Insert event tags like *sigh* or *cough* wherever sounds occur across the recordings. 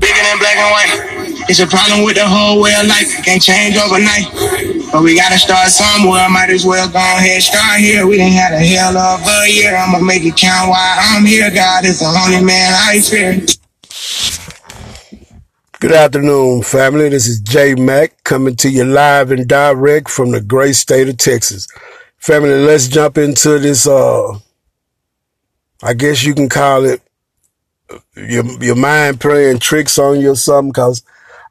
Bigger than black and white. It's a problem with the whole way of life. Can't change overnight. But we gotta start somewhere. Might as well go ahead, and start here. We didn't have a hell of a year. I'ma make it count while I'm here. God is the only man I fear. Good afternoon, family. This is J Mac coming to you live and direct from the great state of Texas. Family, let's jump into this. Uh, I guess you can call it your your mind playing tricks on you or something. Cause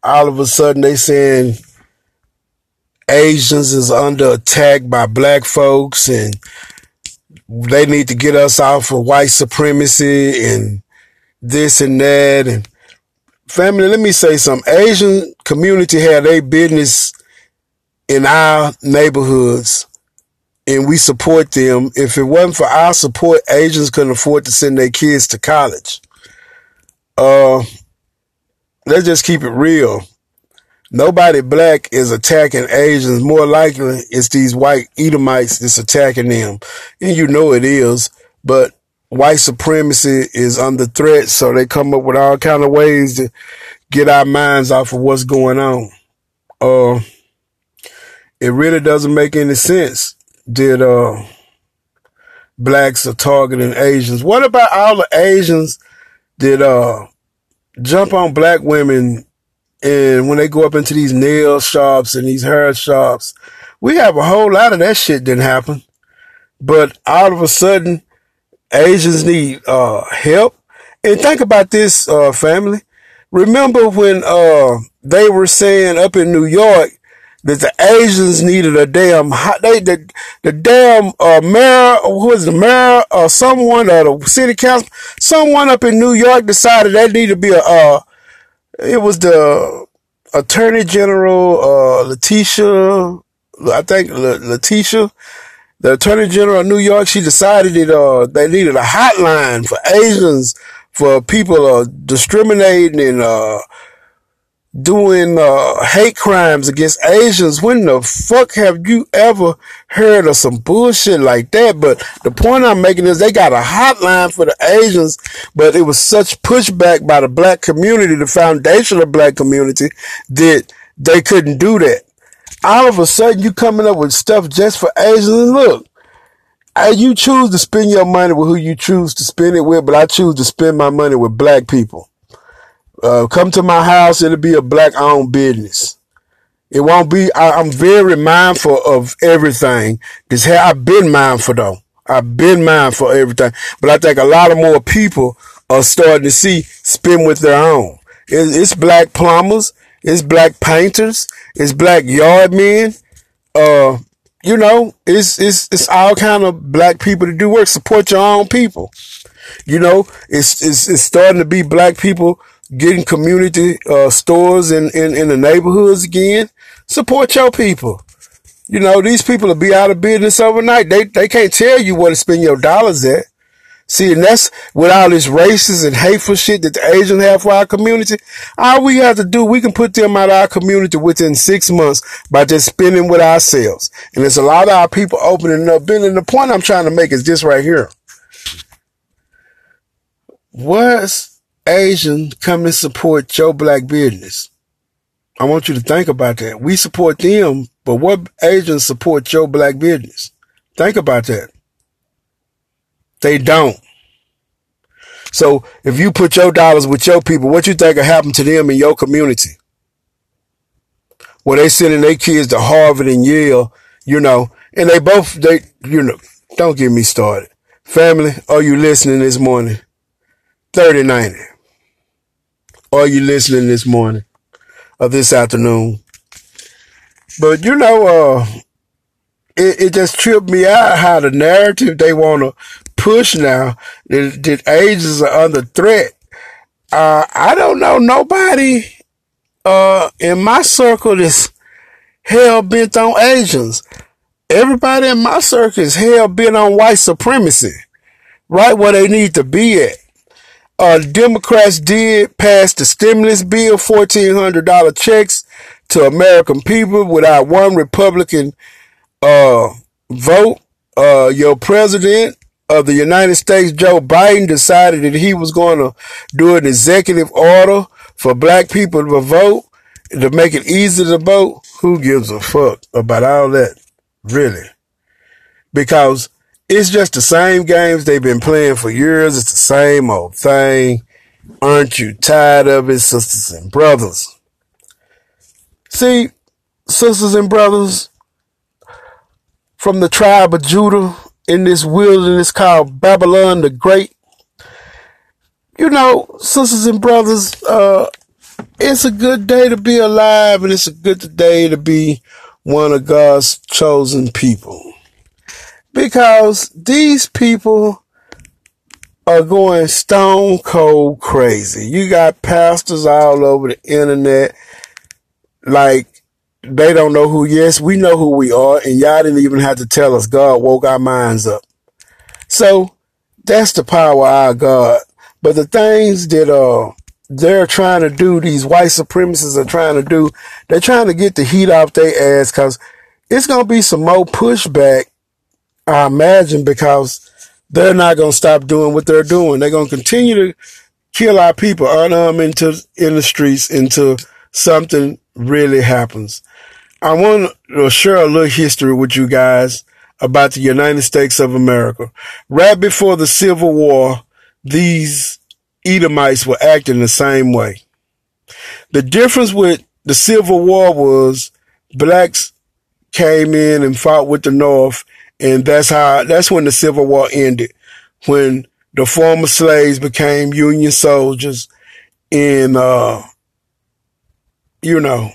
all of a sudden they saying Asians is under attack by black folks and they need to get us off of white supremacy and this and that and family, let me say something. Asian community had a business in our neighborhoods and we support them. If it wasn't for our support, Asians couldn't afford to send their kids to college. Uh, let's just keep it real. Nobody black is attacking Asians. More likely, it's these white Edomites that's attacking them. And you know it is. But white supremacy is under threat. So they come up with all kind of ways to get our minds off of what's going on. Uh, it really doesn't make any sense that, uh, blacks are targeting Asians. What about all the Asians that, uh, jump on black women and when they go up into these nail shops and these hair shops, we have a whole lot of that shit didn't happen. But all of a sudden, Asians need uh, help. And think about this, uh, family. Remember when uh, they were saying up in New York that the Asians needed a damn they the the damn uh, mayor who was the mayor or someone or the city council someone up in New York decided they needed to be a uh, it was the attorney general, uh, Letitia, I think Letitia, the attorney general of New York, she decided that, uh, they needed a hotline for Asians, for people, uh, discriminating and, uh, doing uh, hate crimes against Asians. When the fuck have you ever heard of some bullshit like that? But the point I'm making is they got a hotline for the Asians, but it was such pushback by the black community, the foundation of black community, that they couldn't do that. All of a sudden, you coming up with stuff just for Asians. Look, you choose to spend your money with who you choose to spend it with, but I choose to spend my money with black people. Uh, come to my house. It'll be a black owned business. It won't be, I, am very mindful of everything. Cause I've been mindful though. I've been mindful of everything. But I think a lot of more people are starting to see spin with their own. It, it's black plumbers. It's black painters. It's black yard men. Uh, you know, it's, it's, it's all kind of black people to do work. Support your own people. You know, it's, it's, it's starting to be black people getting community uh, stores in, in, in the neighborhoods again. Support your people. You know, these people will be out of business overnight. They they can't tell you where to spend your dollars at. See, and that's with all this racist and hateful shit that the Asians have for our community. All we have to do, we can put them out of our community within six months by just spending with ourselves. And there's a lot of our people opening up. And the point I'm trying to make is this right here. What's Asian come and support your black business. I want you to think about that. We support them, but what Asians support your black business? Think about that. They don't. So if you put your dollars with your people, what you think will happen to them in your community? Well, they sending their kids to Harvard and Yale, you know, and they both, they, you know, don't get me started. Family, are you listening this morning? 3090. Are you listening this morning or this afternoon? But you know, uh, it, it just tripped me out how the narrative they want to push now that, that ages are under threat. Uh, I don't know nobody, uh, in my circle that's hell bent on Asians. Everybody in my circle is hell bent on white supremacy, right where they need to be at uh, Democrats did pass the stimulus bill, $1,400 checks to American people without one Republican uh, vote. Uh, your president of the United States, Joe Biden, decided that he was going to do an executive order for black people to vote to make it easy to vote, who gives a fuck about all that? Really? Because it's just the same games they've been playing for years. It's the same old thing. Aren't you tired of it, sisters and brothers? See, sisters and brothers, from the tribe of Judah in this wilderness called Babylon the Great, you know, sisters and brothers, uh, it's a good day to be alive and it's a good day to be one of God's chosen people. Because these people are going stone cold crazy. You got pastors all over the internet like they don't know who, yes, we know who we are, and y'all didn't even have to tell us. God woke our minds up. So that's the power of our God. But the things that uh they're trying to do, these white supremacists are trying to do, they're trying to get the heat off their ass because it's going to be some more pushback, I imagine, because they're not going to stop doing what they're doing. They're going to continue to kill our people, unarmed into in the streets until something really happens. I want to share a little history with you guys about the United States of America. Right before the Civil War, these Edomites were acting the same way. The difference with the Civil War was blacks came in and fought with the North, and that's how that's when the Civil War ended. When the former slaves became Union soldiers, and uh, you know,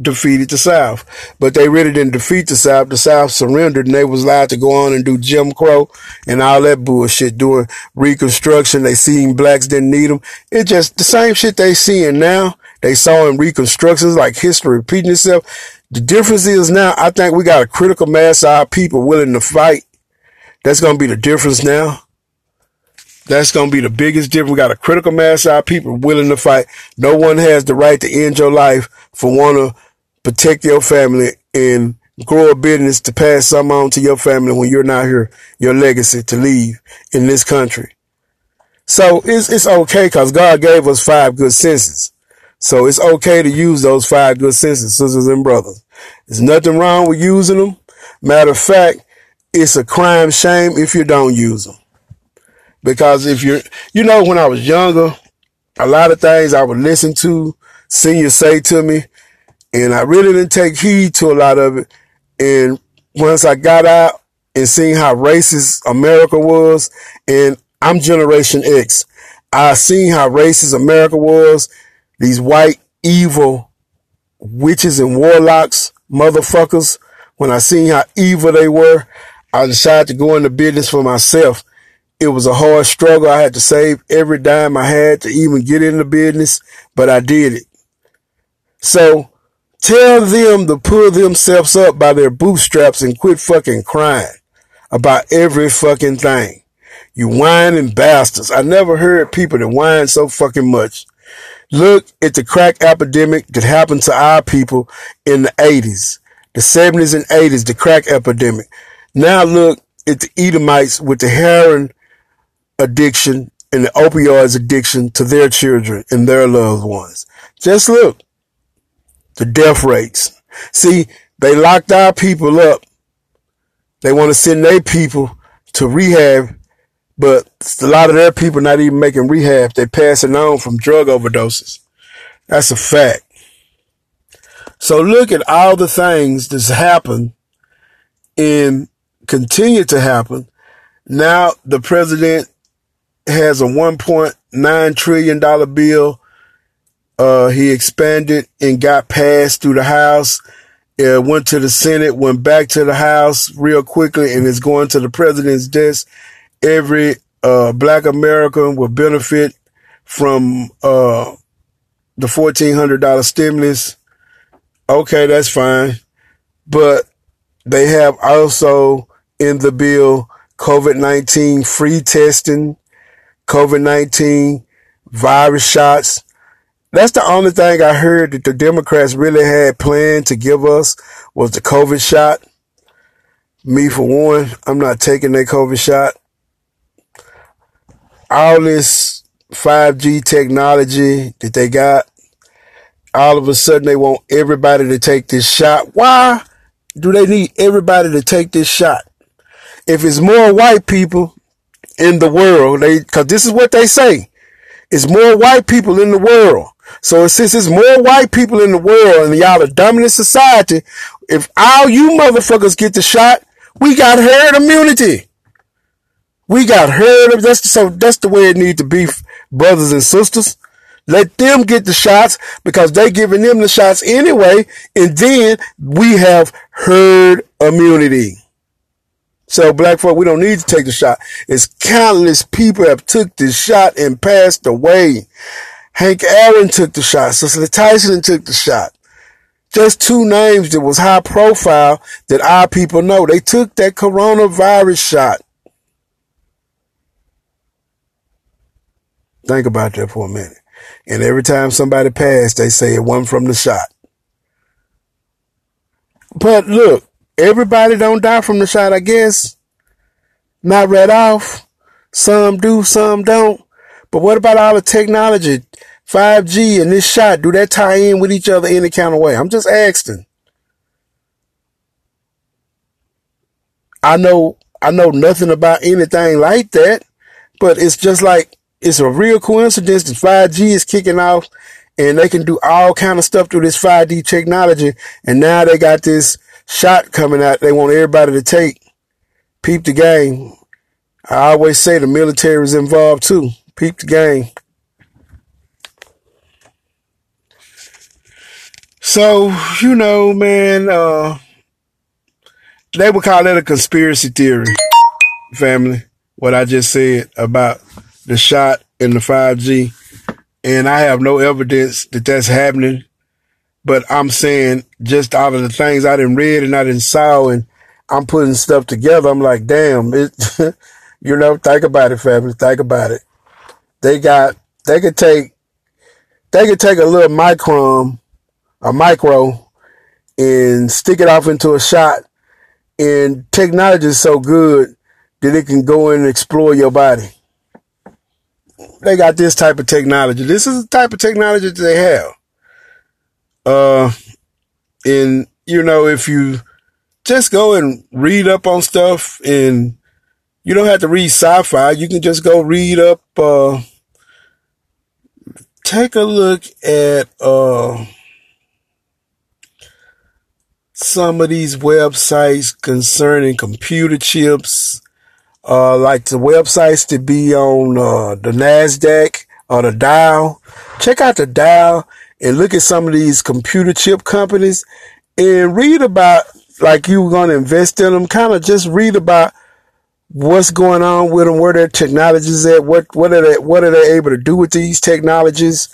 defeated the South. But they really didn't defeat the South. The South surrendered and they was allowed to go on and do Jim Crow and all that bullshit, doing reconstruction. They seen blacks didn't need them. It's just the same shit they seeing now. They saw in reconstructions like history repeating itself. The difference is now I think we got a critical mass of our people willing to fight. That's going to be the difference now. That's going to be the biggest difference. We got a critical mass of our people willing to fight. No one has the right to end your life for want to protect your family and grow a business to pass some on to your family when you're not here, your legacy to leave in this country. So it's, it's okay because God gave us five good senses. So it's okay to use those five good senses, sisters and brothers. There's nothing wrong with using them. Matter of fact, it's a crime shame if you don't use them. Because if you're, you know, when I was younger, a lot of things I would listen to seniors say to me, and I really didn't take heed to a lot of it. And once I got out and seen how racist America was, and I'm Generation X, I seen how racist America was. These white evil witches and warlocks, motherfuckers. When I seen how evil they were, I decided to go into business for myself. It was a hard struggle. I had to save every dime I had to even get into business, but I did it. So Tell them to pull themselves up by their bootstraps and quit fucking crying about every fucking thing. You whining bastards. I never heard people that whine so fucking much. Look at the crack epidemic that happened to our people in the 80s, the 70s and 80s, the crack epidemic. Now look at the Edomites with the heroin addiction and the opioids addiction to their children and their loved ones. Just look the death rates. See, they locked our people up. They want to send their people to rehab, but a lot of their people not even making rehab. They're passing on from drug overdoses. That's a fact. So look at all the things that's happened and continue to happen. Now the president has a $1.9 trillion bill uh, he expanded and got passed through the House. Uh, went to the Senate, went back to the House real quickly, and is going to the president's desk. Every uh, black American will benefit from uh, the $1,400 stimulus. Okay, that's fine. But they have also in the bill COVID-19 free testing, COVID-19 virus shots, that's the only thing I heard that the Democrats really had planned to give us was the COVID shot. Me for one, I'm not taking that COVID shot. All this 5G technology that they got, all of a sudden they want everybody to take this shot. Why do they need everybody to take this shot? If it's more white people in the world, they, cause this is what they say. It's more white people in the world. So since it's more white people in the world and y'all a dominant society, if all you motherfuckers get the shot, we got herd immunity. We got herd. That's so. That's the way it need to be, brothers and sisters. Let them get the shots because they giving them the shots anyway, and then we have herd immunity. So black folk, we don't need to take the shot. It's countless people have took this shot and passed away. Hank Aaron took the shot. Cicely Tyson took the shot. Just two names that was high profile that our people know. They took that coronavirus shot. Think about that for a minute. And every time somebody passed, they say it wasn't from the shot. But look, everybody don't die from the shot, I guess. Not right off. Some do, some don't. But what about all the technology? 5G and this shot, do that tie in with each other any kind of way? I'm just asking. I know I know nothing about anything like that, but it's just like it's a real coincidence that 5G is kicking off and they can do all kind of stuff through this 5G technology. And now they got this shot coming out. They want everybody to take. Peep the game. I always say the military is involved too. Peep the game. So, you know, man, uh, they would call that a conspiracy theory, family. What I just said about the shot and the 5G. And I have no evidence that that's happening. But I'm saying just out of the things I didn't read and I didn't saw and I'm putting stuff together. I'm like, damn, it, *laughs* you know, think about it, family. Think about it. They got, they could take, they could take a little micron, a micro and stick it off into a shot. And technology is so good that it can go in and explore your body they got this type of technology. This is the type of technology that they have. Uh, and you know, if you just go and read up on stuff and you don't have to read sci-fi, you can just go read up, uh, take a look at, uh, some of these websites concerning computer chips, uh, like the websites to be on uh, the NASDAQ or the Dow. Check out the Dow and look at some of these computer chip companies and read about, like you were going to invest in them, kind of just read about what's going on with them, where their technologies at, what, what are they, what are they able to do with these technologies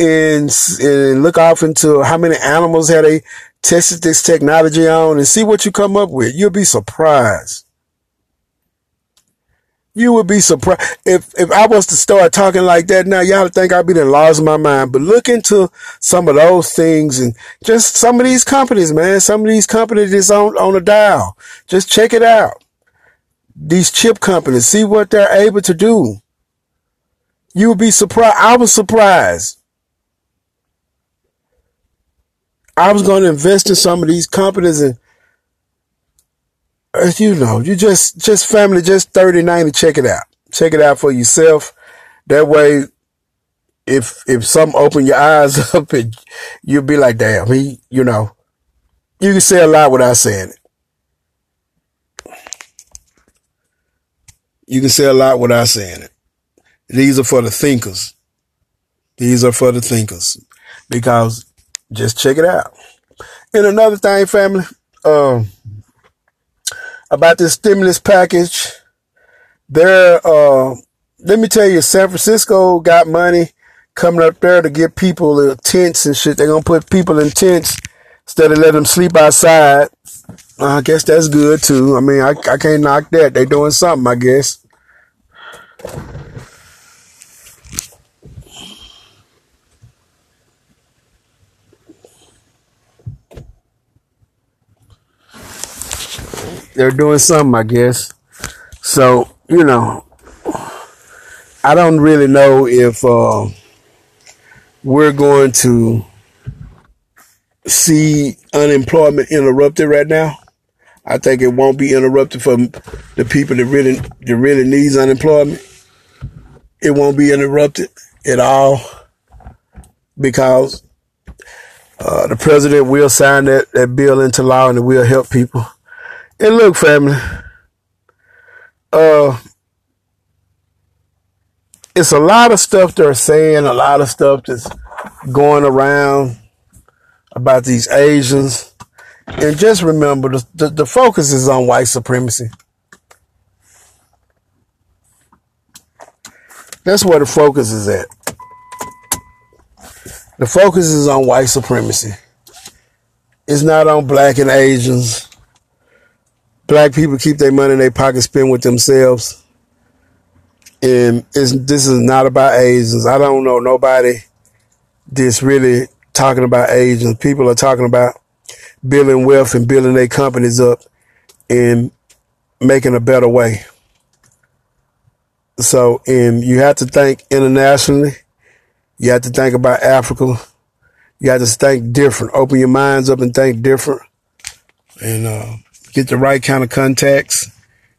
and, and look off into how many animals have they tested this technology on and see what you come up with. You'll be surprised. You would be surprised if if I was to start talking like that now. Y'all think I'd be the lost my mind. But look into some of those things and just some of these companies, man. Some of these companies is on on a dial. Just check it out. These chip companies, see what they're able to do. You would be surprised. I was surprised. I was going to invest in some of these companies and uh, you know, you just, just family, just 3090, check it out. Check it out for yourself. That way, if, if some open your eyes *laughs* up and you'll be like, damn, he, you know, you can say a lot without saying it. You can say a lot without saying it. These are for the thinkers. These are for the thinkers because just check it out. And another thing, family, um, about this stimulus package. There, uh, let me tell you, San Francisco got money coming up there to get people tents and shit. They're gonna put people in tents instead of letting them sleep outside. I guess that's good too. I mean, I, I can't knock that. They're doing something, I guess. They're doing something, I guess. So you know, I don't really know if uh, we're going to see unemployment interrupted right now. I think it won't be interrupted for the people that really that really needs unemployment. It won't be interrupted at all because uh, the president will sign that, that bill into law and it will help people. And look, family, uh, it's a lot of stuff they're saying, a lot of stuff that's going around about these Asians. And just remember, the, the, the focus is on white supremacy. That's where the focus is at. The focus is on white supremacy. It's not on black and Asians. Black people keep their money in their pocket, spend with themselves. And this is not about Asians. I don't know nobody that's really talking about Asians. People are talking about building wealth and building their companies up and making a better way. So, and you have to think internationally. You have to think about Africa. You have to think different. Open your minds up and think different. And uh, get the right kind of contacts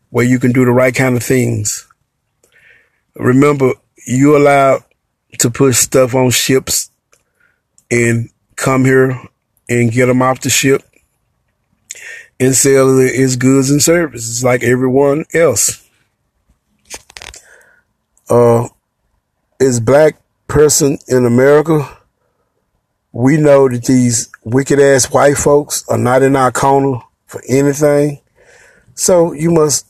where you can do the right kind of things. Remember, you allowed to push stuff on ships and come here and get them off the ship and sell its goods and services like everyone else uh, is black person in America, we know that these wicked ass white folks are not in our corner for anything. So you must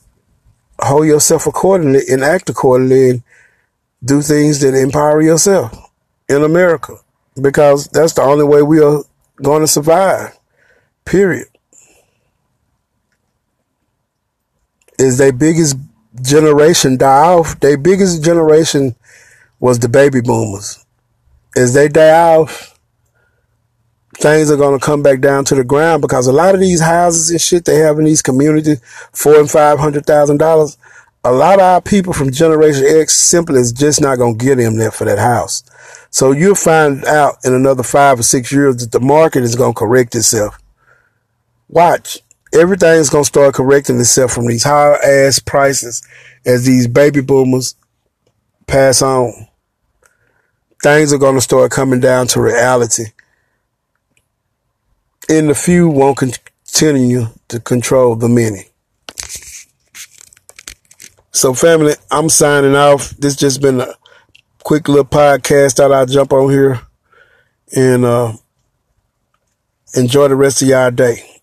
hold yourself accordingly and act accordingly and do things that empower yourself in America because that's the only way we are going to survive. Period. Is their biggest generation die off, their biggest generation was the baby boomers. As they die off, things are going to come back down to the ground because a lot of these houses and shit they have in these communities, four and five hundred thousand dollars. A lot of our people from Generation X simply is just not going to get them there for that house. So you'll find out in another five or six years that the market is going to correct itself. Watch everything's gonna start correcting itself from these high ass prices as these baby boomers pass on. Things are gonna start coming down to reality. And the few won't continue to control the many. So family, I'm signing off. This just been a quick little podcast. Thought I'd jump on here and uh, enjoy the rest of y'all day.